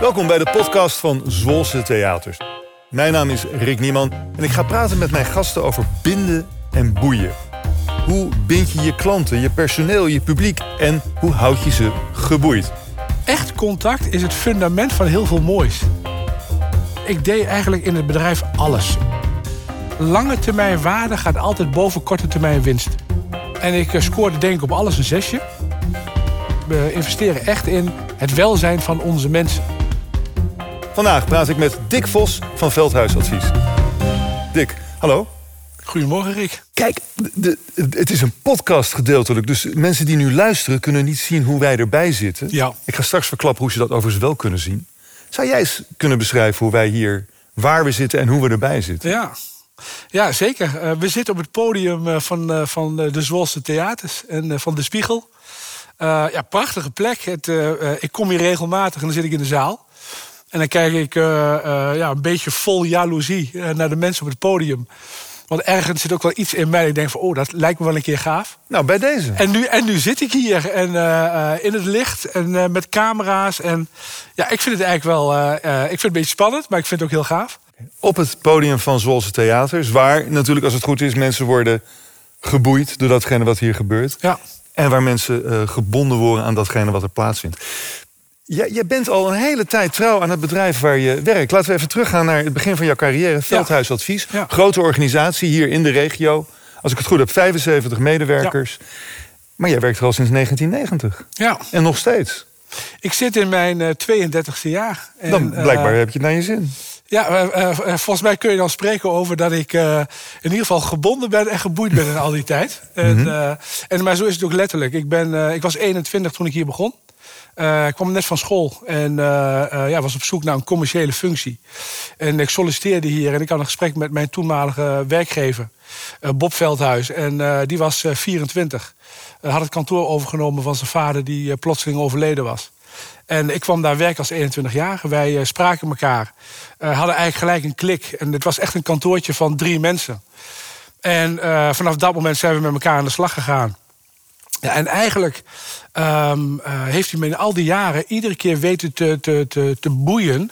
Welkom bij de podcast van Zwolse Theaters. Mijn naam is Rick Nieman en ik ga praten met mijn gasten over binden en boeien. Hoe bind je je klanten, je personeel, je publiek en hoe houd je ze geboeid? Echt contact is het fundament van heel veel moois. Ik deed eigenlijk in het bedrijf alles. Lange termijn waarde gaat altijd boven korte termijn winst. En ik eh, scoorde denk ik op alles een zesje. We investeren echt in het welzijn van onze mensen. Vandaag praat ik met Dick Vos van Veldhuisadvies. Dick, hallo. Goedemorgen, Rick. Kijk, de, het is een podcast gedeeltelijk. Dus mensen die nu luisteren kunnen niet zien hoe wij erbij zitten. Ja. Ik ga straks verklappen hoe ze dat overigens wel kunnen zien. Zou jij eens kunnen beschrijven hoe wij hier, waar we zitten en hoe we erbij zitten? Ja, ja zeker. Eh, we zitten op het podium eh, van, eh, van de Zwolse Theaters en van De Spiegel. Ja, prachtige plek. Het, ik kom hier regelmatig en dan zit ik in de zaal. En dan kijk ik eh, eh, ja, een beetje vol jaloezie eh, naar de mensen op het podium. Want ergens zit ook wel iets in mij. Ik denk van, oh, dat lijkt me wel een keer gaaf. Nou, bij deze. En nu, en nu zit ik hier en, in het licht en met camera's. En ja, ik vind het eigenlijk wel ik vind het een beetje spannend, maar ik vind het ook heel gaaf. Op het podium van Zwolse Theaters, waar natuurlijk als het goed is mensen worden geboeid door datgene wat hier gebeurt. Ja. En waar mensen gebonden worden aan datgene wat er plaatsvindt. Jij, jij bent al een hele tijd trouw aan het bedrijf waar je werkt. Laten we even teruggaan naar het begin van jouw carrière. Veldhuisadvies, Ja. grote organisatie hier in de regio. Als ik het goed heb, 75 medewerkers. Maar jij werkt er al sinds 1990. ja, En nog steeds. ik zit in mijn eh 32e jaar. En, Dan eh, blijkbaar heb je het naar je zin. Ja, eh, eh, eh, volgens mij kun je dan spreken over dat ik eh, in ieder geval gebonden ben en geboeid ben in al die tijd. en, eh, en, maar zo is het ook letterlijk. Ik, ben, eh, ik was 21 toen ik hier begon. Eh, ik kwam net van school en eh, eh, ja, was op zoek naar een commerciële functie. En ik solliciteerde hier en ik had een gesprek met mijn toenmalige werkgever, Bob Veldhuis. En die was eh, 24. Hij had het kantoor overgenomen van zijn vader, die plotseling overleden was. En ik kwam daar werken als 21-jarige. Wij spraken elkaar. Eh, hadden eigenlijk gelijk een klik. En het was echt een kantoortje van drie mensen. En vanaf dat moment zijn we met elkaar aan de slag gegaan. Ja, en eigenlijk ehm, eh, heeft hij me in al die jaren iedere keer weten te, te, te, te boeien.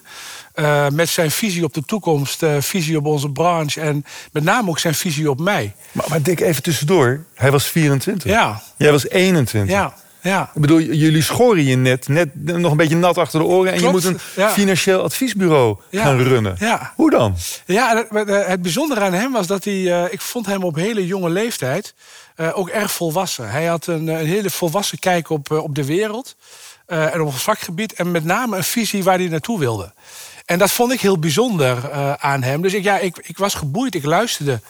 eh, met zijn visie op de toekomst, eh, visie op onze branche en met name ook zijn visie op mij. Maar, maar Dick, even tussendoor. Hij was 24. Ja, Jij was 21. ja, ja. Ik bedoel, jullie schoren je net, net nog een beetje nat achter de oren... en Klopt, je moet een financieel adviesbureau Ja, gaan runnen. ja. Hoe dan? Ja, het, bijzondere aan hem was dat hij... eh, ik vond hem op hele jonge leeftijd eh, ook erg volwassen. Hij had een, een hele volwassen kijk op, eh, op de wereld. en op het vakgebied. En met name een visie waar hij naartoe wilde. En dat vond ik heel bijzonder aan hem. Dus ik, ja, ik, ik was geboeid, ik luisterde.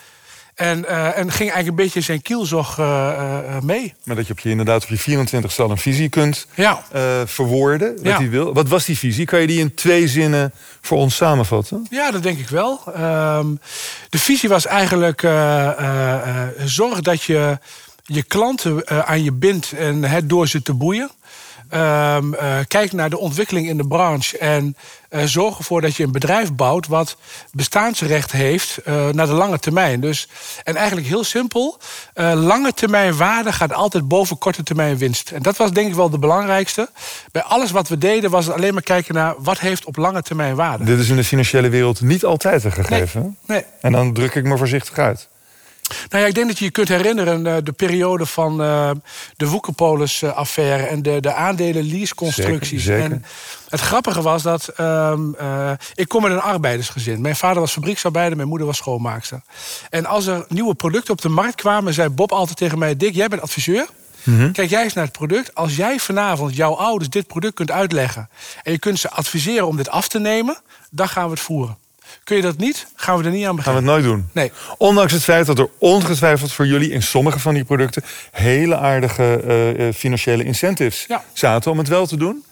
En, eh, en ging eigenlijk een beetje zijn kielzog eh, eh, mee. Maar dat je op je inderdaad op je 24 al een visie kunt Ja. verwoorden. Wat Ja. wil. Wat was die visie? Kan je die in twee zinnen voor ons samenvatten? Ja, dat denk ik wel. Ehm, de visie was eigenlijk zorg dat je je klanten aan je bindt en het door ze te boeien. Ehm, eh, kijk naar de ontwikkeling in de branche en eh, zorg ervoor dat je een bedrijf bouwt wat bestaansrecht heeft eh, naar de lange termijn. Dus, en eigenlijk heel simpel, lange termijn waarde gaat altijd boven korte termijn winst. En dat was denk ik wel de belangrijkste. Bij alles wat we deden was het alleen maar kijken naar wat heeft op lange termijn waarde. Dit is in de financiële wereld niet altijd een gegeven. Nee. En dan druk ik me voorzichtig uit. Nou ja, ik denk dat je je kunt herinneren eh, de periode van eh, de Woekerpolis-affaire en de, de aandelen-lease-constructies. En het grappige was dat ehm, eh, ik kom uit een arbeidersgezin. Mijn vader was fabrieksarbeider, mijn moeder was schoonmaakster. En als er nieuwe producten op de markt kwamen, zei Bob altijd tegen mij: Dick, jij bent adviseur. Kijk jij eens naar het product. Als jij vanavond jouw ouders dit product kunt uitleggen en je kunt ze adviseren om dit af te nemen, dan gaan we het voeren. Kun je dat niet, gaan we er niet aan Gaan we beginnen. het nooit doen. Nee. Ondanks het feit dat er ongetwijfeld voor jullie in sommige van die producten hele aardige eh, eh, financiële incentives Ja. zaten om het wel te doen.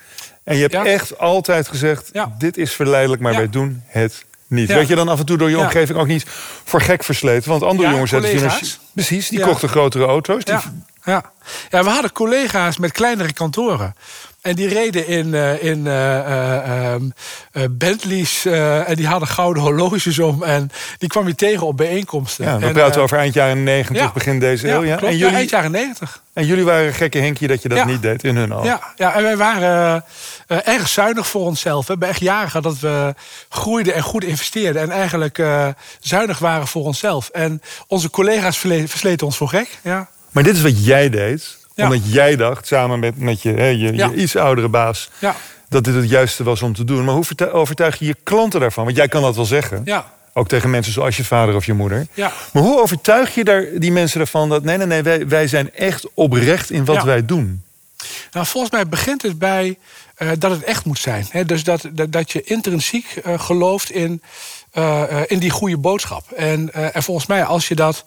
En je hebt Ja. echt altijd gezegd: Ja. dit is verleidelijk, maar wij doen het niet. Werd je dan af en toe door je omgeving ook niet voor gek versleten? Want andere jongens zetten collega's. financi- Precies, die kochten grotere auto's. Die... Ja, ja. ja, we hadden collega's met kleinere kantoren. En die reden in, uh, in uh, um, Bentleys en die hadden gouden horloges om. En die kwam je tegen op bijeenkomsten. Ja, we en, praten over eind jaren 90, ja, begin deze eeuw. Ja, klopt, en jullie, eind jaren 90. En jullie waren gekke Henkje dat je dat niet deed in hun al. Ja, ja en wij waren erg zuinig voor onszelf. We hebben echt jaren gehad dat we groeiden en goed investeerden. En eigenlijk zuinig waren voor onszelf. En onze collega's versleten ons voor gek. Ja. Maar dit is wat jij deed omdat jij dacht, samen met, met je, hè, je, je iets oudere baas... Ja. dat dit het juiste was om te doen. Maar hoe overtuig je je klanten daarvan? Want jij kan dat wel zeggen. Ja. Ook tegen mensen zoals je vader of je moeder. Ja. Maar hoe overtuig je daar, die mensen ervan dat... nee, nee, nee, wij, wij zijn echt oprecht in wat wij doen? Nou, volgens mij begint het bij uh, dat het echt moet zijn. He, dus dat, dat, dat, je intrinsiek uh, gelooft in, uh, in die goede boodschap. En, en volgens mij, als je dat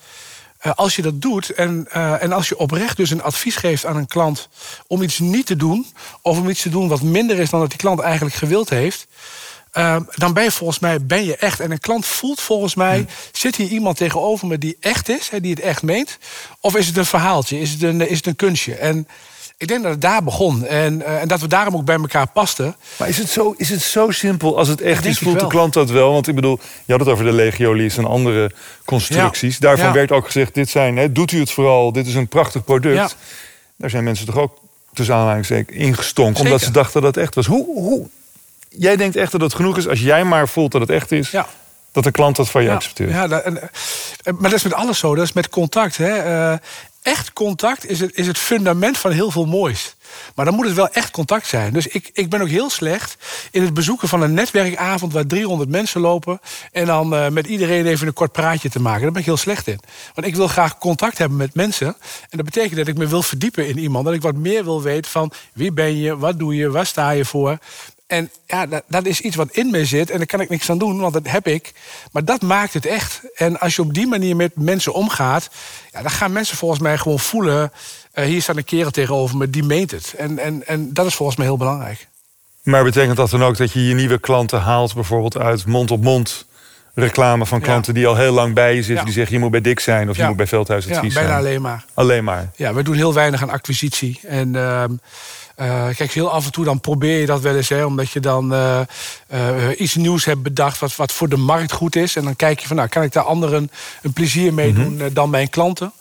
uh, als je dat doet en, uh, en als je oprecht dus een advies geeft aan een klant om iets niet te doen, of om iets te doen wat minder is dan dat die klant eigenlijk gewild heeft. Uh, dan ben je volgens mij ben je echt. En een klant voelt volgens mij, hmm. zit hier iemand tegenover me die echt is, hè, die het echt meent? Of is het een verhaaltje? Is het een, is het een kunstje? En ik denk dat het daar begon. En, uh, en dat we daarom ook bij elkaar pasten. Maar is het zo, is het zo simpel als het echt is? Voelt de klant dat wel? Want ik bedoel, je had het over de Legiolies en andere constructies. Ja. Daarvan ja. werd ook gezegd, dit zijn, hè, doet u het vooral, dit is een prachtig product. Ja. Daar zijn mensen toch ook tussen aanhalingstekens ingestonken. Zeker. Omdat ze dachten dat het echt was. Hoe, hoe? Jij denkt echt dat het genoeg is als jij maar voelt dat het echt is? Ja. Dat de klant dat van je ja, accepteert. Ja, dat, en, maar dat is met alles zo. Dat is met contact. Hè. Uh, echt contact is het, is het fundament van heel veel moois. Maar dan moet het wel echt contact zijn. Dus ik, ik ben ook heel slecht in het bezoeken van een netwerkavond waar 300 mensen lopen. En dan uh, met iedereen even een kort praatje te maken. Daar ben ik heel slecht in. Want ik wil graag contact hebben met mensen. En dat betekent dat ik me wil verdiepen in iemand. Dat ik wat meer wil weten van wie ben je, wat doe je, waar sta je voor. En ja, dat, dat, is iets wat in me zit en daar kan ik niks aan doen, want dat heb ik. Maar dat maakt het echt. En als je op die manier met mensen omgaat, ja, dan gaan mensen volgens mij gewoon voelen... Uh, hier staat een kerel tegenover me, die meent het. En, en, en dat is volgens mij heel belangrijk. Maar betekent dat dan ook dat je je nieuwe klanten haalt... bijvoorbeeld uit mond-op-mond reclame van klanten die al heel lang bij je zitten... Ja. die zeggen je moet bij Dik zijn of je moet bij Veldhuis Advies ja, bijna zijn? alleen maar. Alleen maar? Ja, we doen heel weinig aan acquisitie. En... Uh, uh, kijk, heel af en toe dan probeer je dat wel eens, hè, omdat je dan uh, uh, iets nieuws hebt bedacht wat, wat voor de markt goed is. En dan kijk je van, nou, kan ik daar anderen een plezier mee doen mm -hmm. dan mijn klanten?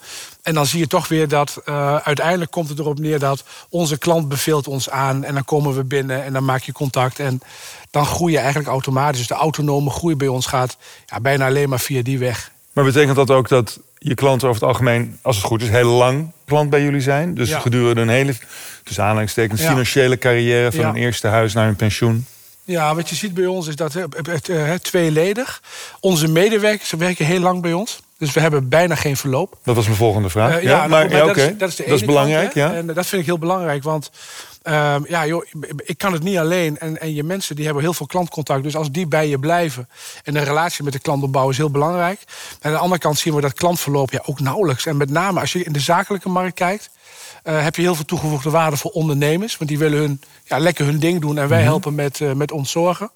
En dan zie je toch weer dat uiteindelijk komt het erop neer dat onze klant beveelt ons aan. En dan komen we binnen en dan maak je contact. En dan groei je eigenlijk automatisch. Dus de autonome groei bij ons gaat ja, bijna alleen maar via die weg. Maar betekent dat ook dat je klanten over het algemeen, als het goed is, heel lang klant bij jullie zijn? Dus ja. gedurende een hele, tussen aanhalingstekens, Ja. financiële carrière van Ja. een eerste huis naar een pensioen? Ja, wat je ziet bij ons is dat het, het, eh, tweeledig. Onze medewerkers werken heel lang bij ons. Dus we hebben bijna geen verloop. Dat was mijn volgende vraag. Eh, ja, maar, dat, is, dat is de belangrijk, kant, ja. En eh, dat vind ik heel belangrijk, want ehm, ja, joh, ik kan het niet alleen. En, en je mensen die hebben heel veel klantcontact. Dus als die bij je blijven en een relatie met de klant opbouwen is heel belangrijk. En aan de andere kant zien we dat klantverloop ja, ook nauwelijks. En met name als je in de zakelijke markt kijkt, eh, heb je heel veel toegevoegde waarde voor ondernemers. Want die willen hun, ja, lekker hun ding doen en wij Mhm. helpen met, eh, met ontzorgen.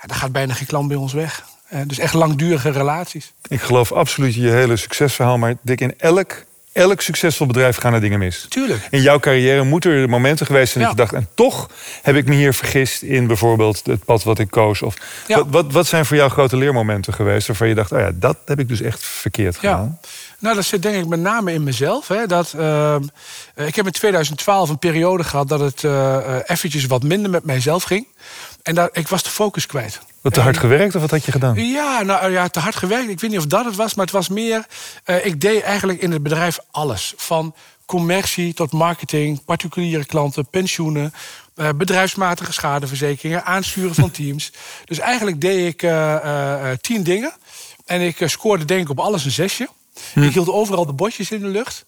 Ja, daar gaat bijna geen klant bij ons weg. Eh, dus echt langdurige relaties. Ik geloof absoluut je hele succesverhaal. Maar Dick, in elk, elk succesvol bedrijf gaan er dingen mis. Tuurlijk. In jouw carrière moeten er momenten geweest zijn dat Ja. je dacht... en toch heb ik me hier vergist in bijvoorbeeld het pad wat ik koos. Of, Ja. wat, wat, wat zijn voor jou grote leermomenten geweest... waarvan je dacht, oh ja, dat heb ik dus echt verkeerd gedaan? Nou, dat zit denk ik met name in mezelf. Hè, dat, ehm, eh, ik heb in 2012 een periode gehad dat het eh, eventjes wat minder met mijzelf ging. En daar, ik was de focus kwijt. Wat te hard gewerkt of wat had je gedaan? Ja, nou ja, te hard gewerkt. Ik weet niet of dat het was, maar het was meer. eh, ik deed eigenlijk in het bedrijf alles. Van commercie tot marketing, particuliere klanten, pensioenen, eh, bedrijfsmatige schadeverzekeringen, aansturen van teams. Dus eigenlijk deed ik eh, tien dingen. En ik scoorde denk ik op alles een zesje. Ik hield overal de botjes in de lucht.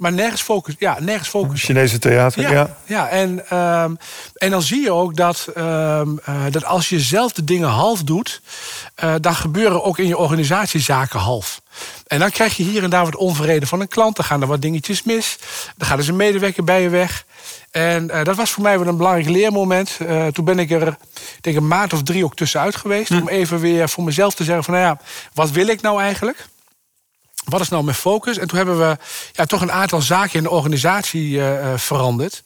Maar nergens focus. Ja, nergens focus. Chinese theater, ja. Ja, ja en, ehm, en dan zie je ook dat, ehm, eh, dat als je zelf de dingen half doet, eh, dan gebeuren ook in je organisatie zaken half. En dan krijg je hier en daar wat onvrede van een klant. Dan gaan er wat dingetjes mis. Dan gaat er een medewerker bij je weg. En eh, dat was voor mij wel een belangrijk leermoment. Toen ben ik er denk een maand of drie ook tussenuit geweest. Om even weer voor mezelf te zeggen van nou ja, wat wil ik nou eigenlijk? Wat is nou mijn focus? En toen hebben we ja, toch een aantal zaken in de organisatie eh, eh, veranderd.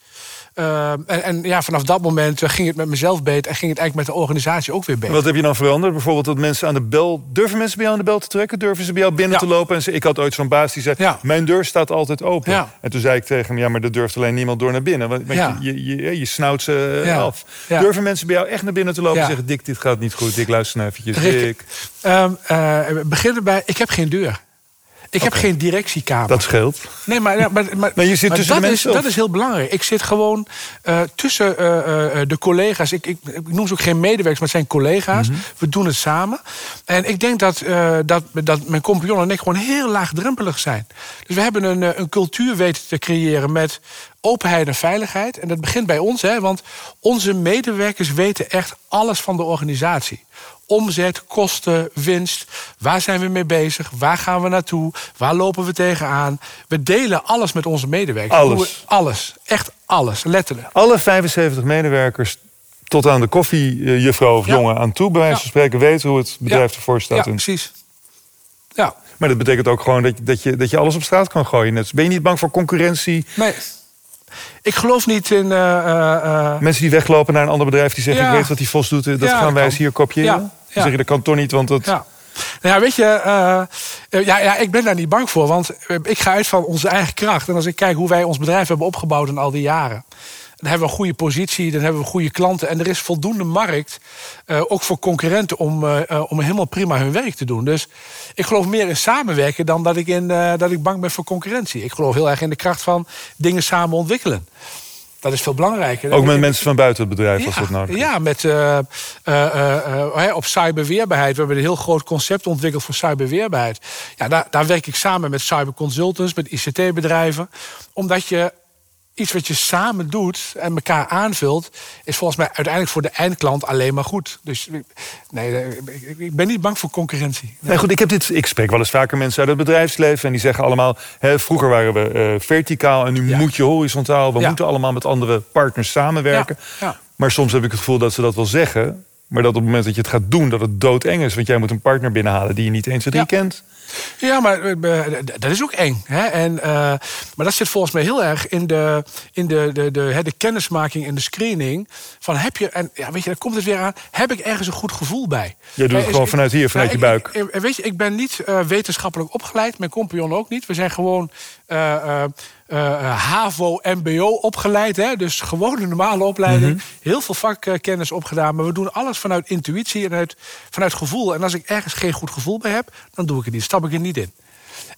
Uh, en, en, ja, vanaf dat moment ging het met mezelf beter en ging het eigenlijk met de organisatie ook weer beter. Wat heb je dan veranderd? Bijvoorbeeld dat mensen aan de bel. Durven mensen bij jou aan de bel te trekken? Durven ze bij jou binnen Ja. te lopen? En ze, ik had ooit zo'n baas die zei: Ja. Mijn deur staat altijd open. Ja. En toen zei ik tegen hem: Ja, maar er durft alleen niemand door naar binnen. Want, je, je, je, je snauwt ze eh, af. Durven mensen bij jou echt naar binnen te lopen en zeggen: Dick, dit gaat niet goed. Dick, luister nou eventjes. Rick, Dick. Ehm, eh, beginnen bij, ik heb geen deur. Ik heb geen directiekamer. Dat scheelt. Nee, maar, maar, maar, Maar je zit tussen dat de is, mensen, of? Dat is heel belangrijk. Ik zit gewoon eh, tussen eh, eh, de collega's. Ik, ik, ik noem ze ook geen medewerkers, maar het zijn collega's. Mhm. We doen het samen. En ik denk dat, dat, dat mijn compagnon en ik gewoon heel laagdrempelig zijn. Dus we hebben een, een cultuur weten te creëren met openheid en veiligheid. En dat begint bij ons, hè, want onze medewerkers weten echt alles van de organisatie. Omzet, kosten, winst. Waar zijn we mee bezig? Waar gaan we naartoe? Waar lopen we tegenaan? We delen alles met onze medewerkers. Alles. Alles. Echt alles. Letterlijk. Alle 75 medewerkers tot aan de koffiejuffrouw of Ja. jongen aan toe, bij wijze van spreken, weten hoe het bedrijf Ja. ervoor staat. Ja, precies. Ja, Maar dat betekent ook gewoon dat, je- dat, je, dat je alles op straat kan gooien. Net- Ben je niet bang voor concurrentie? nee. Ik geloof niet in... eh, eh, eh, Mensen die weglopen naar een ander bedrijf die zeggen: Ja. Ik weet wat die Vos doet, dat Ja, gaan wij kan. eens hier kopiëren. Ja, Dan ja. zeg je dat kan toch niet, want dat. Ja. Nou ja, weet je, ja, ja, ik ben daar niet bang voor. Want ik ga uit van onze eigen kracht. En als ik kijk hoe wij ons bedrijf hebben opgebouwd in al die jaren. Dan hebben we een goede positie, dan hebben we goede klanten. En er is voldoende markt, eh, ook voor concurrenten, om, eh, eh, om helemaal prima hun werk te doen. Dus ik geloof meer in samenwerken dan dat ik, in, dat ik bang ben voor concurrentie. Ik geloof heel erg in de kracht van dingen samen ontwikkelen. Dat is veel belangrijker. Ook met mensen van buiten het bedrijf, als dat nodig is. ja, met, op cyberweerbaarheid. We hebben een heel groot concept ontwikkeld voor cyberweerbaarheid. Ja, daar, daar werk ik samen met cyberconsultants, met ICT-bedrijven. Omdat je iets wat je samen doet en elkaar aanvult... is volgens mij uiteindelijk voor de eindklant alleen maar goed. Dus nee, ik, ben niet bang voor concurrentie. Nee, goed, ik, heb dit, ik spreek wel eens vaker mensen uit het bedrijfsleven... en die zeggen allemaal, hè, vroeger waren we eh, verticaal... en nu Ja. moet je horizontaal. We Ja. moeten allemaal met andere partners samenwerken. Ja. Maar soms heb ik het gevoel dat ze dat wel zeggen... maar dat op het moment dat je het gaat doen, dat het doodeng is. Want jij moet een partner binnenhalen die je niet eens drie kent. Ja, maar eh, dat is ook eng. Hè? En, eh, maar dat zit volgens mij heel erg in de, in de, de, de, de kennismaking en de screening. Van heb je, en ja, weet je, daar komt het weer aan. Heb ik ergens een goed gevoel bij? Jij doet het gewoon vanuit hier, vanuit je buik. ik- ik- weet je, ik ben niet eh, wetenschappelijk opgeleid. Mijn compagnon ook niet. We zijn gewoon eh, eh, HAVO, MBO opgeleid. Hè? Dus gewoon een normale opleiding. Mhm. Heel veel vakkennis opgedaan. Maar we doen alles vanuit intuïtie en uit, vanuit gevoel. En als ik ergens geen goed gevoel bij heb, dan doe ik het niet. Stap ik er niet in.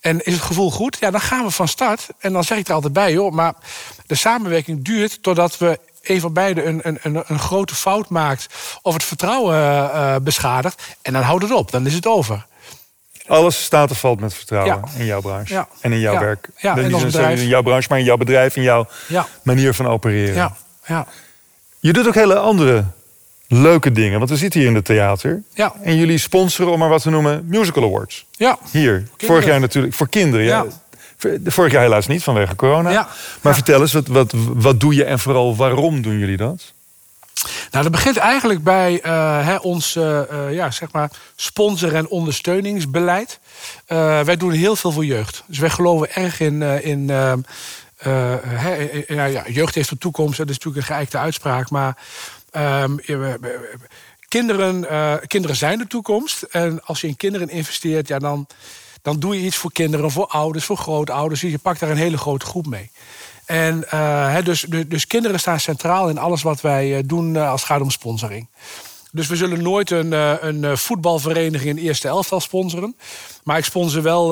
En is het gevoel goed? Ja, dan gaan we van start. En dan zeg ik er altijd bij, joh, maar de samenwerking duurt totdat we een van beiden een, een, een, een grote fout maakt of het vertrouwen beschadigt. En dan houdt het op, dan is het over. Alles staat of valt met vertrouwen Ja. in jouw branche. Ja. En in jouw Ja. werk. Ja, Niet in jouw branche, maar in jouw bedrijf, in jouw manier van opereren. Ja, ja, Je doet ook hele andere leuke dingen. Want we zitten hier in het theater. Ja. En jullie sponsoren, om maar wat te noemen, musical awards. ja. Hier. Vorig jaar natuurlijk. Voor kinderen. Ja. Vorig jaar helaas niet vanwege corona. Maar vertel eens, wat, wat, wat doe je en vooral waarom doen jullie dat? Nou, dat begint eigenlijk bij hè, ons eh, eh, ja, zeg maar sponsor- en ondersteuningsbeleid. Wij doen heel veel voor jeugd. Dus wij geloven erg in. eh, in eh, ja, ja, jeugd heeft de toekomst, dat is natuurlijk een geëikte uitspraak. Maar ehm, kinderen, kinderen zijn de toekomst. En als je in kinderen investeert, ja, dan, dan doe je iets voor kinderen, voor ouders, voor grootouders. Dus je pakt daar een hele grote groep mee. En eh, dus, dus, kinderen staan centraal in alles wat wij eh, doen eh, als het gaat om sponsoring. Dus we zullen nooit een, een voetbalvereniging in eerste elftal sponsoren. Maar ik sponsor wel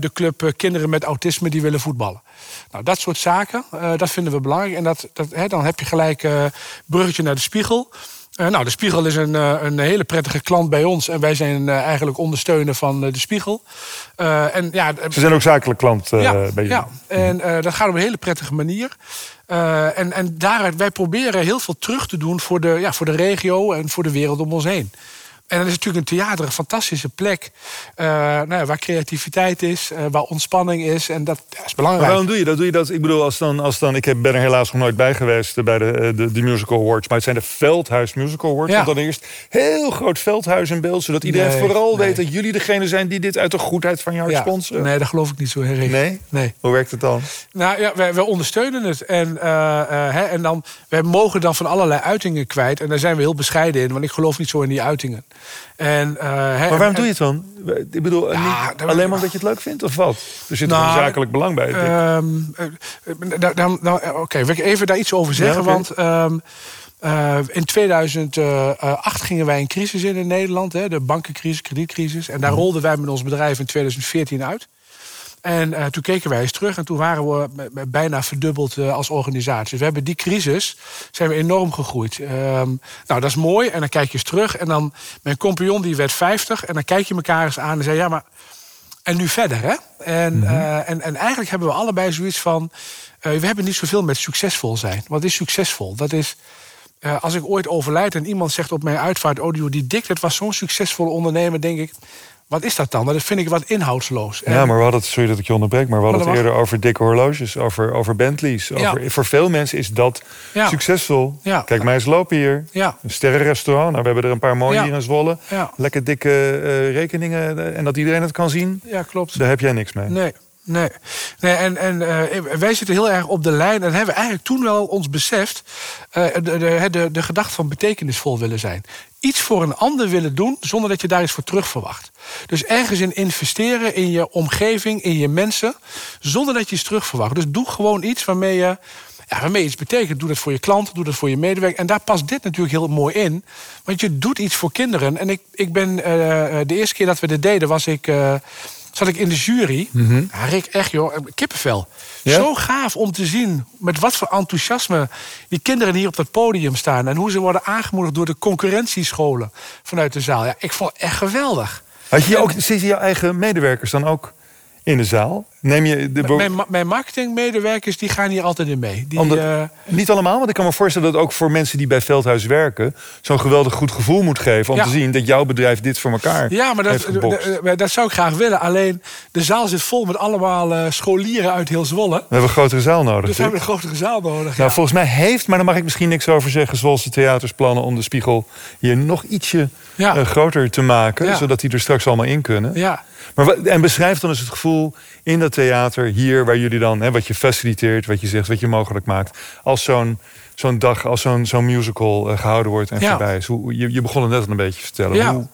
de club kinderen met autisme die willen voetballen. Nou, dat soort zaken, dat vinden we belangrijk. En dat, dat, hè, dan heb je gelijk bruggetje naar de spiegel. Eh, nou, de Spiegel is een, eh, een hele prettige klant bij ons. En wij zijn eh, eigenlijk ondersteuner van de Spiegel. En ja, Ze zijn ook zakelijk klant ja, bij jullie. ja, en eh, dat gaat op een hele prettige manier. En, en daaruit, wij proberen heel veel terug te doen voor de, ja, voor de regio en voor de wereld om ons heen. En dan is natuurlijk een theater een fantastische plek. Uh, nou ja, waar creativiteit is, uh, waar ontspanning is. En dat ja, is belangrijk. Maar waarom doe je dat? Doe je dat? Ik bedoel, als dan, als dan ik ben er helaas nog nooit bij geweest bij de, de, de Musical Awards. Maar het zijn de Veldhuis Musical Awards. Ja. dan eerst heel groot Veldhuis in beeld. Zodat iedereen vooral weet dat jullie degene zijn die dit uit de goedheid van jou ja. sponsoren. Nee, dat geloof ik niet zo erg. Nee? nee? Hoe werkt het dan? Nou ja, wij, wij ondersteunen het. En, uh, hè, en dan, wij mogen dan van allerlei uitingen kwijt. En daar zijn we heel bescheiden in. Want ik geloof niet zo in die uitingen. En, uh, maar waarom doe je het dan? Ik bedoel, ja, niet alleen maar omdat je het leuk vindt of wat? Er zit nou, een zakelijk belang bij. Um, Oké, wil ik even daar iets over zeggen? Ja, okay. Want um, uh, in 2008 gingen wij een crisis in in Nederland. Hè, de bankencrisis, kredietcrisis. En daar mhm. rolden wij met ons bedrijf in 2014 uit. En uh, toen keken wij eens terug en toen waren we bijna verdubbeld uh, als organisatie. Dus we hebben die crisis, zijn we enorm gegroeid. Um, nou, dat is mooi. En dan kijk je eens terug. En dan, mijn compagnon die werd 50. En dan kijk je elkaar eens aan en zei, ja, maar... En nu verder, hè? En, mm -hmm. uh, en, en eigenlijk hebben we allebei zoiets van... we hebben niet zoveel met succesvol zijn. Wat is succesvol? Dat is... als ik ooit overlijd en iemand zegt op mijn uitvaart... Oh, die dik, dat was zo'n succesvolle ondernemer, denk ik... Wat is dat dan? Dat vind ik wat inhoudsloos. Ja, maar we hadden het, sorry dat ik je onderbreek, maar we hadden het eerder over dikke horloges, over, over Bentleys. Over, Voor veel mensen is dat succesvol. Kijk, mij eens lopen hier. Een sterrenrestaurant. Nou, we hebben er een paar mooie hier in Zwolle. Lekker dikke uh, rekeningen eh, en dat iedereen het kan zien. Ja, klopt. Daar heb jij niks mee. Nee. Nee, nee en, en uh, wij zitten heel erg op de lijn. En hebben eigenlijk toen wel ons beseft... Uh, de, de, de, de gedachte van betekenisvol willen zijn. Iets voor een ander willen doen... zonder dat je daar iets voor terug verwacht. Dus ergens in investeren in je omgeving, in je mensen... zonder dat je iets terug verwacht. Dus doe gewoon iets waarmee je... Ja, waarmee iets betekent. Doe dat voor je klant, doe dat voor je medewerker. En daar past dit natuurlijk heel mooi in. Want je doet iets voor kinderen. En ik, ik ben... Uh, de eerste keer dat we dit deden was ik zat ik in de jury. Mm ja, Rick, echt joh, kippenvel. Zo gaaf om te zien met wat voor enthousiasme die kinderen hier op dat podium staan. En hoe ze worden aangemoedigd door de concurrentiescholen vanuit de zaal. Ja, ik vond het echt geweldig. Had je ook, zitten jouw eigen medewerkers dan ook in de zaal? Neem je de mijn, mijn marketingmedewerkers die gaan hier altijd in mee. Die, uh... Niet allemaal, want ik kan me voorstellen dat ook voor mensen die bij Veldhuis werken... zo'n geweldig goed gevoel moet geven om te zien dat jouw bedrijf dit voor elkaar Ja, maar dat, dat, zou ik graag willen. Alleen de zaal zit vol met allemaal uh, scholieren uit heel Zwolle. We hebben een grotere zaal nodig. Dus we hebben een grotere zaal nodig. Nou, volgens mij heeft, maar daar mag ik misschien niks over zeggen... Zwolse theaters plannen om de spiegel hier nog ietsje ja. uh, groter te maken... zodat die er straks allemaal in kunnen. Ja. Maar, en beschrijf dan eens het gevoel in dat theater hier, waar jullie dan, hè, wat je faciliteert, wat je zegt, wat je mogelijk maakt. Als zo'n zo'n dag, als zo'n zo'n musical uh, gehouden wordt en ja. voorbij is. Hoe, je, je begon het net al een beetje te vertellen. Ja. Hoe,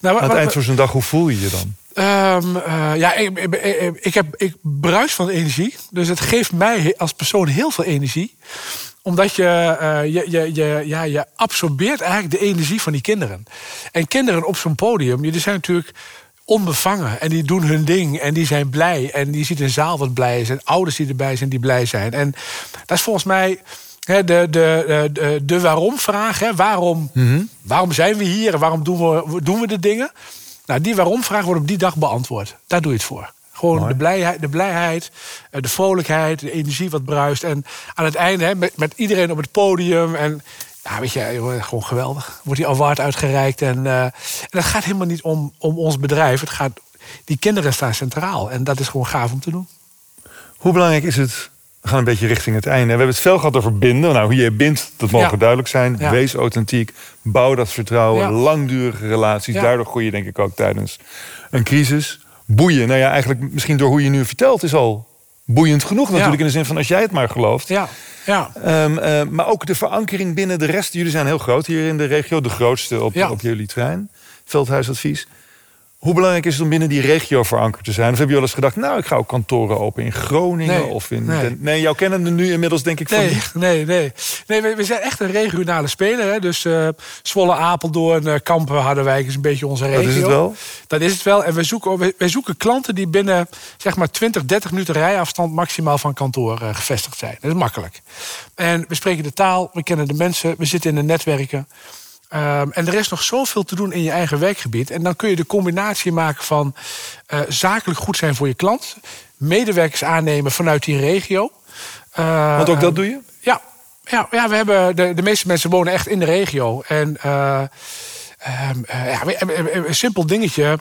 nou, aan het eind van zo'n dag, hoe voel je je dan? Um, uh, ja, ik, ik, ik, heb, ik bruis van energie. Dus het geeft mij als persoon heel veel energie omdat je, uh, je, je, je, ja, je absorbeert eigenlijk de energie van die kinderen. En kinderen op zo'n podium, die zijn natuurlijk onbevangen. En die doen hun ding en die zijn blij. En die ziet een zaal wat blij is. En ouders die erbij zijn die blij zijn. En dat is volgens mij de, de, de, de waarom-vraag. Waarom, mhm. waarom zijn we hier en waarom doen we, doen we de dingen? Nou, die waarom-vraag wordt op die dag beantwoord. Daar doe je het voor. Gewoon de blijheid, de blijheid, eh, de vrolijkheid, de energie wat bruist. En aan het einde met, met iedereen op het podium. En ja, weet je, gewoon geweldig. Wordt die award uitgereikt. En, uh, en het gaat helemaal niet om, om ons bedrijf. Het gaat, die kinderen staan centraal. En dat is gewoon gaaf om te doen. Hoe belangrijk is het? We gaan een beetje richting het einde. We hebben het veel gehad over binden. Nou, hoe je bindt, dat mogen duidelijk zijn. Wees authentiek. Bouw dat vertrouwen. Langdurige relaties. Daardoor groei je denk ik ook tijdens een crisis. Boeien. Nou ja, eigenlijk misschien door hoe je nu vertelt is al boeiend genoeg natuurlijk. In de zin van als jij het maar gelooft. Ja. Ja. Um, uh, maar ook de verankering binnen de rest. Jullie zijn heel groot hier in de regio. De grootste op, op jullie trein. Veldhuisadvies. Hoe belangrijk is het om binnen die regio verankerd te zijn? Of heb je wel eens gedacht, nou, ik ga ook kantoren open in Groningen of in... Nee, nee jouw kennen nu inmiddels denk ik van nee, Nee, nee. nee we, we, zijn echt een regionale speler. Hè? Dus uh, Zwolle, Apeldoorn, uh, Kampen, Harderwijk is een beetje onze regio. Dat is het wel? Dat is het wel. En we zoeken, wij, zoeken klanten die binnen zeg maar 20, 30 minuten rijafstand maximaal van kantoor uh, gevestigd zijn. Dat is makkelijk. En we spreken de taal, we kennen de mensen, we zitten in de netwerken. Um, en er is nog zoveel te doen in je eigen werkgebied. En dan kun je de combinatie maken van uh, zakelijk goed zijn voor je klant, medewerkers aannemen vanuit die regio. Uh, Want ook dat doe je? Ja, ja, ja we hebben de, de meeste mensen wonen echt in de regio. En uh, ehm, eh, ja, een simpel dingetje.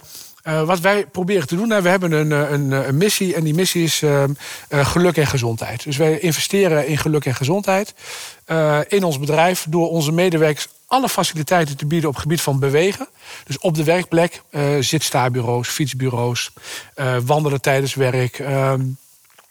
Uh, wat wij proberen te doen, nou, we hebben een, een, een, missie en die missie is uh, geluk en gezondheid. Dus wij investeren in geluk en gezondheid in ons bedrijf door onze medewerkers alle faciliteiten te bieden op het gebied van bewegen. Dus op de werkplek, zitstaarbureaus, fietsbureaus, wandelen tijdens werk.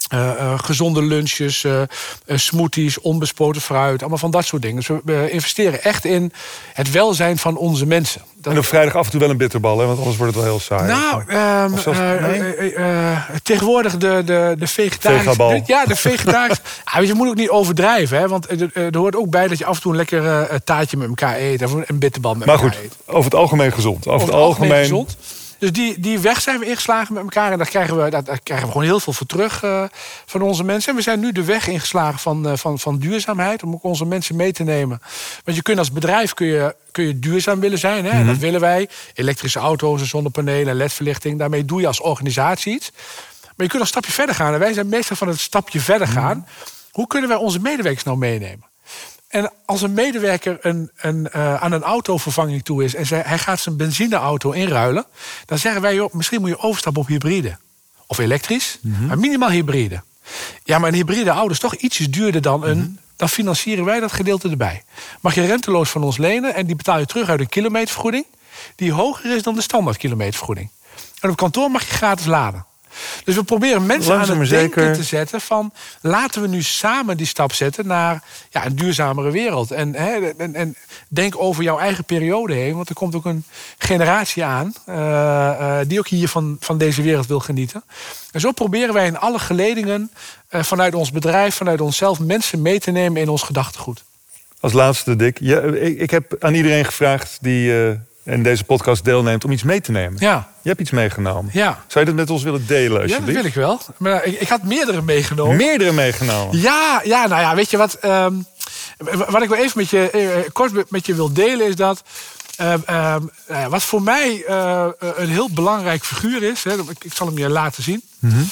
Ehm, uh, uh, gezonde lunches, uh, smoothies, onbespoten fruit. Allemaal van dat soort dingen. Dus we investeren echt in het welzijn van onze mensen. Dat... En op vrijdag af en toe wel een bitterbal, hè? want anders wordt het wel heel saai. Nou, um, tegenwoordig de, de, de vegetarische... Ja, de vegetarische... ja, je moet ook niet overdrijven, hè? want er, hoort ook bij dat je af en toe een lekker taartje met elkaar eet. Of een bitterbal met elkaar eet. Maar goed, over het algemeen gezond. Over, het algemeen, algemeen gezond. Dus die, die weg zijn we ingeslagen met elkaar. En daar krijgen we, daar, krijgen we gewoon heel veel voor terug uh, van onze mensen. En we zijn nu de weg ingeslagen van, uh, van, van duurzaamheid. Om ook onze mensen mee te nemen. Want je kunt als bedrijf kun je, kun je duurzaam willen zijn. Hè? Mm En dat willen wij. Elektrische auto's, zonnepanelen, ledverlichting. Daarmee doe je als organisatie iets. Maar je kunt nog een stapje verder gaan. En wij zijn meestal van het stapje verder mhm. gaan. Hoe kunnen wij onze medewerkers nou meenemen? En als een medewerker een, een, uh, aan een autovervanging toe is en hij gaat zijn benzineauto inruilen, dan zeggen wij: joh, misschien moet je overstappen op hybride. Of elektrisch, mhm. maar minimaal hybride. Ja, maar een hybride auto is toch ietsjes duurder dan een. Mhm. Dan financieren wij dat gedeelte erbij. Mag je renteloos van ons lenen en die betaal je terug uit een kilometervergoeding, die hoger is dan de standaard kilometervergoeding. En op kantoor mag je gratis laden. Dus we proberen mensen aan het denken te zetten van... laten we nu samen die stap zetten naar ja, een duurzamere wereld. En, hè, en, en, denk over jouw eigen periode heen. Want er komt ook een generatie aan... Uh, die ook hier van, van deze wereld wil genieten. En zo proberen wij in alle geledingen... Uh, vanuit ons bedrijf, vanuit onszelf... mensen mee te nemen in ons gedachtegoed. Als laatste, Dick. Ja, ik, ik heb aan iedereen gevraagd die en deze podcast deelneemt om iets mee te nemen. Ja. Je hebt iets meegenomen. Ja. Zou je dat met ons willen delen? Ja, dat wil ik wel. Maar ik, ik had meerdere meegenomen. Meerdere meegenomen? Ja, ja nou ja, weet je wat? Ehm, wat ik wel even met je, uh, kort met je wil delen is dat. Ehm, ehm, wat voor mij een heel belangrijk figuur is, hè, ik, ik, zal hem je laten zien. Mm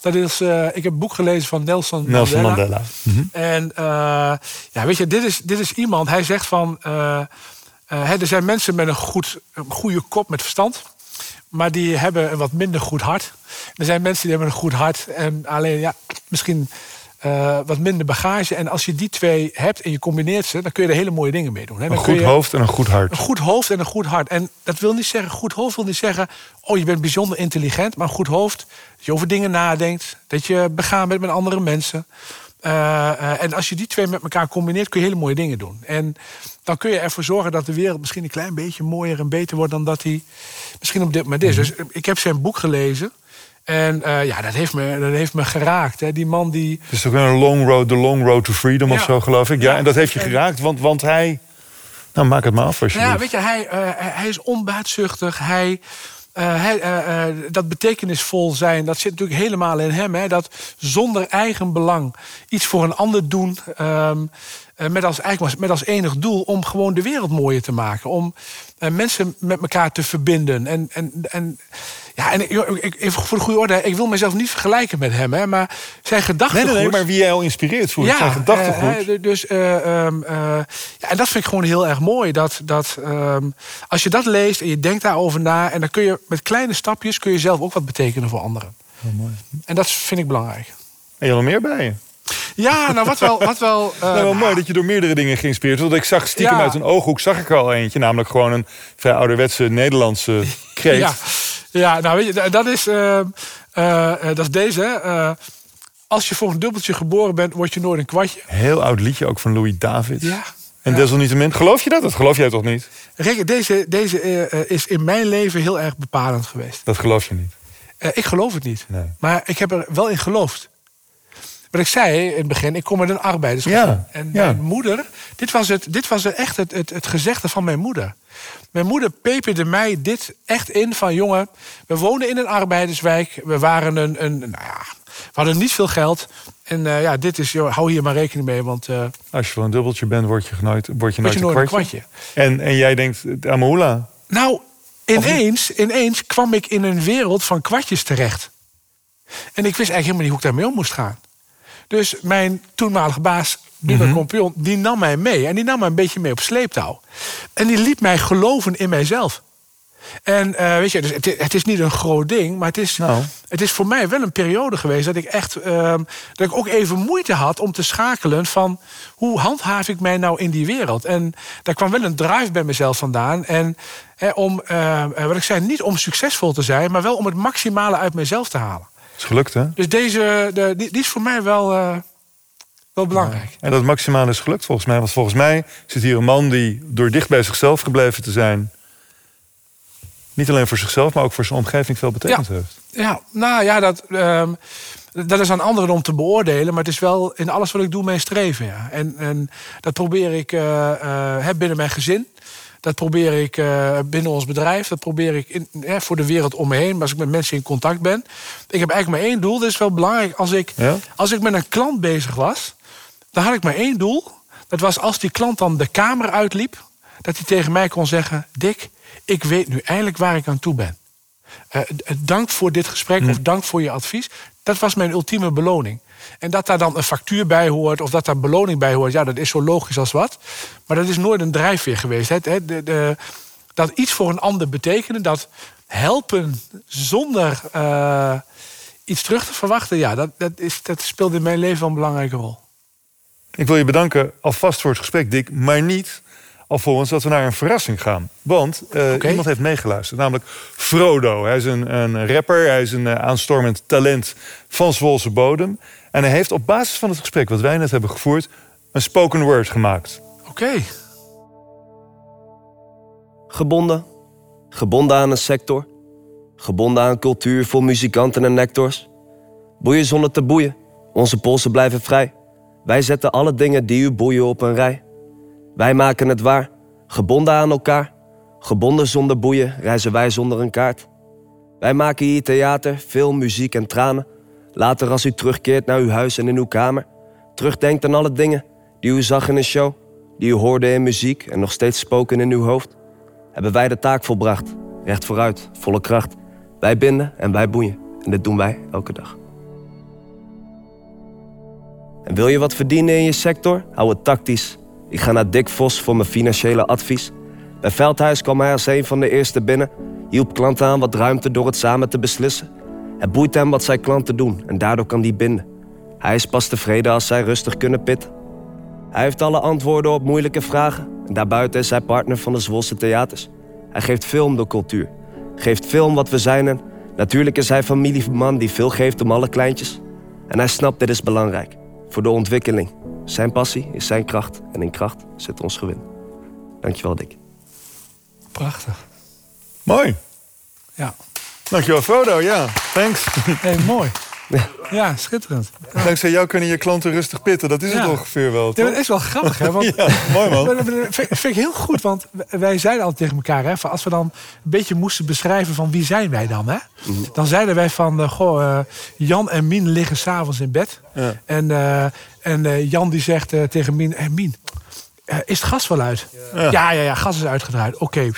dat is, uh, ik heb een boek gelezen van Nelson, Nelson Mandela. Mm -hmm. En ja, weet je, dit is, dit is iemand, hij zegt van. Uh, er zijn mensen met een, goed, een goede kop met verstand. Maar die hebben een wat minder goed hart. Er zijn mensen die hebben een goed hart. En alleen ja, misschien uh, wat minder bagage. En als je die twee hebt en je combineert ze, dan kun je er hele mooie dingen mee doen. Hè. Dan een goed hoofd en een goed hart. Een goed hoofd en een goed hart. En dat wil niet zeggen, goed hoofd wil niet zeggen, oh je bent bijzonder intelligent. Maar een goed hoofd, dat je over dingen nadenkt. Dat je begaan bent met andere mensen. Uh, uh, en als je die twee met elkaar combineert, kun je hele mooie dingen doen. En dan kun je ervoor zorgen dat de wereld misschien een klein beetje mooier en beter wordt dan dat hij misschien op dit moment is. Mhm. Dus ik heb zijn boek gelezen. En uh, ja, dat heeft me, dat heeft me geraakt. Hè. Die man die. Het is toch een long road, the long road to freedom of zo, geloof ik. Ja, en dat heeft je geraakt, want, want hij. Nou, maak het maar af als je. Ja, weet je, hij, hij is onbaatzuchtig. Hij. Uh, uh, dat betekenisvol zijn, dat zit natuurlijk helemaal in hem. Hè? Dat zonder eigen belang iets voor een ander doen. Ehm, met, als, eigenlijk, met als enig doel om gewoon de wereld mooier te maken. Om mensen met elkaar te verbinden. En, en, en ja, en ik, even voor de goede orde, ik wil mezelf niet vergelijken met hem, hè, maar zijn gedachten. Nee, nee, maar wie jou inspireert voor ja, zijn gedachtegoed. Uh, dus, uh, ja, en dat vind ik gewoon heel erg mooi. Dat, dat um, als je dat leest en je denkt daarover na, en dan kun je met kleine stapjes kun je zelf ook wat betekenen voor anderen. Oh, mooi. En dat vind ik belangrijk. En je nog meer bij je? Ja, nou wat wel. Wat wel, uh, nou, wel mooi dat je door meerdere dingen geïnspireerd wordt. Ik zag stiekem uit een ooghoek zag ik al eentje, namelijk gewoon een vrij ouderwetse Nederlandse kreet. Ja. Ja, nou weet je, dat is, uh, uh, dat is deze. Als je voor een dubbeltje geboren bent, word je nooit een kwartje. Heel oud liedje, ook van Louis David. Ja. En ja. desalniettemin, geloof je dat? Dat geloof jij toch niet? Rick, deze, deze is in mijn leven heel erg bepalend geweest. Dat geloof je niet? ik geloof het niet. Nee. Maar ik heb er wel in geloofd. Wat ik zei in het begin, ik kom uit een arbeidersgezin. Ja, en ja. mijn moeder, dit was, het, dit was echt het, het, het gezegde van mijn moeder. Mijn moeder peperde mij dit echt in van... jongen, we wonen in een arbeiderswijk. We waren een... een nou ja, we hadden niet veel geld. En uh, ja, dit is, joh, hou hier maar rekening mee. Want, uh, Als je voor een dubbeltje bent, word je nooit, word je nooit, je nooit een, kwartje. een kwartje. En, en jij denkt, Amahula? Nou, ineens, ineens kwam ik in een wereld van kwartjes terecht. En ik wist eigenlijk helemaal niet hoe ik daarmee om moest gaan. Dus mijn toenmalige baas, Mhm. Compion, die nam mij mee. En die nam mij een beetje mee op sleeptouw. En die liet mij geloven in mijzelf. En eh, weet je, dus het, het is niet een groot ding, maar het is, Nou. het is voor mij wel een periode geweest dat ik echt ehm, dat ik ook even moeite had om te schakelen van hoe handhaaf ik mij nou in die wereld. En daar kwam wel een drive bij mezelf vandaan. En eh, om, eh, eh, wat ik zei, niet om succesvol te zijn, maar wel om het maximale uit mezelf te halen. Is gelukt, hè? Dus deze, de, die, die is voor mij wel, eh, wel belangrijk. En dat maximale is gelukt volgens mij. Want volgens mij zit hier een man die door dicht bij zichzelf gebleven te zijn... niet alleen voor zichzelf, maar ook voor zijn omgeving veel betekend Ja. heeft. Ja, nou ja, dat, ehm, dat is aan anderen om te beoordelen. Maar het is wel in alles wat ik doe mijn streven. Ja. En, en dat probeer ik hè, binnen mijn gezin. Dat probeer ik eh, binnen ons bedrijf. Dat probeer ik in, voor de wereld om me heen. Maar als ik met mensen in contact ben. Ik heb eigenlijk maar één doel. Dat is wel belangrijk. Als ik, Ja? als ik met een klant bezig was. Dan had ik maar één doel. Dat was als die klant dan de kamer uitliep. Dat hij tegen mij kon zeggen... Dick, ik weet nu eindelijk waar ik aan toe ben. Eh, d- dank voor dit gesprek of dank voor je advies. Dat was mijn ultieme beloning. En dat daar dan een factuur bij hoort of dat daar beloning bij hoort, ja, dat is zo logisch als wat. Maar dat is nooit een drijfveer geweest. Het, de, de- dat iets voor een ander betekenen, dat helpen zonder eh, iets terug te verwachten, ja, dat, dat, is, dat speelt in mijn leven wel een belangrijke rol. Ik wil je bedanken alvast voor het gesprek, Dick. Maar niet alvorens dat we naar een verrassing gaan. Want eh, iemand heeft meegeluisterd, namelijk Frodo. Hij is een, een rapper, hij is een eh, aanstormend talent van Zwolse bodem. En hij heeft op basis van het gesprek wat wij net hebben gevoerd... een spoken word gemaakt. Oké, Gebonden. Gebonden aan een sector. Gebonden aan cultuur voor muzikanten en nectors. Boeien zonder te boeien. Onze polsen blijven vrij. Wij zetten alle dingen die u boeien op een rij. Wij maken het waar. Gebonden aan elkaar. Gebonden zonder boeien reizen wij zonder een kaart. Wij maken hier theater, film, muziek en tranen. Later als u terugkeert naar uw huis en in uw kamer. Terugdenkt aan alle dingen die u zag in een show. Die u hoorde in muziek en nog steeds spoken in uw hoofd hebben wij de taak volbracht. Recht vooruit, volle kracht. Wij binden en wij boeien. En dit doen wij elke dag. En wil je wat verdienen in je sector? Hou het tactisch. Ik ga naar Dick Vos voor mijn financiële advies. Bij Veldhuis kwam hij als een van de eerste binnen. Hielp klanten aan wat ruimte door het samen te beslissen. Het boeit hem wat zijn klanten doen en daardoor kan die binden. Hij is pas tevreden als zij rustig kunnen pitten. Hij heeft alle antwoorden op moeilijke vragen. En daarbuiten is hij partner van de Zwolse Theaters. Hij geeft film door cultuur. Geeft film wat we zijn en natuurlijk is hij familieman die veel geeft om alle kleintjes. En hij snapt dit is belangrijk. Voor de ontwikkeling. Zijn passie is zijn kracht en in kracht zit ons gewin. Dankjewel Dick. prachtig. Mooi. Ja, Dankjewel, Frodo. Ja, thanks. hey, mooi. Ja, schitterend. Dankzij jou kunnen je klanten rustig pitten. Dat is het ongeveer wel, toch? dat is wel grappig, hè? Want Ja, mooi man. Dat vind ik heel goed, want wij zeiden altijd tegen elkaar... Hè, van als we dan een beetje moesten beschrijven van wie zijn wij dan... Hè, dan zeiden wij van, eh, goh, eh, Jan en Mien liggen s'avonds in bed. Ja. En, eh, en Jan die zegt tegen Mien... Hey, Mien, is het gas wel uit? Ja, ja, ja, gas is uitgedraaid. Oké.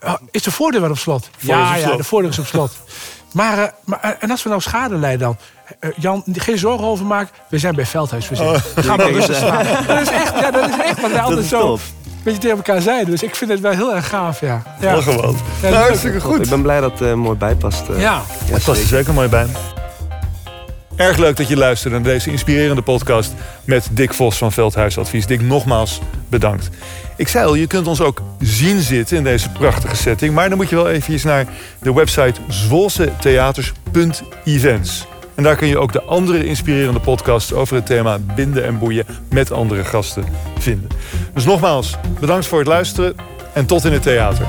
Eh, is de voordeur wel op slot? Ja, op ja, de voordeur is op slot. maar, eh, maar eh, en als we nou schade lijden dan? Eh, Jan, geen zorgen over maken. We zijn bij Veldhuis verzekerd. Ga maar rustig staan. Dat is echt, ja, dat is echt wat wij altijd zo top. een beetje tegen elkaar zeiden. Dus ik vind het wel heel erg gaaf, ja. Ja. Ja, nou, hartstikke goed. Ik ben blij dat het mooi bijpast. ja. Het past er zeker mooi bij. Erg leuk dat je luisterde naar deze inspirerende podcast met Dick Vos van Veldhuis Advies. Dick, nogmaals bedankt. Ik zei al, je kunt ons ook zien zitten in deze prachtige setting. Maar dan moet je wel even naar de website zwolsetheaters.events. En daar kun je ook de andere inspirerende podcasts over het thema binden en boeien met andere gasten vinden. Dus nogmaals, bedankt voor het luisteren en tot in het theater.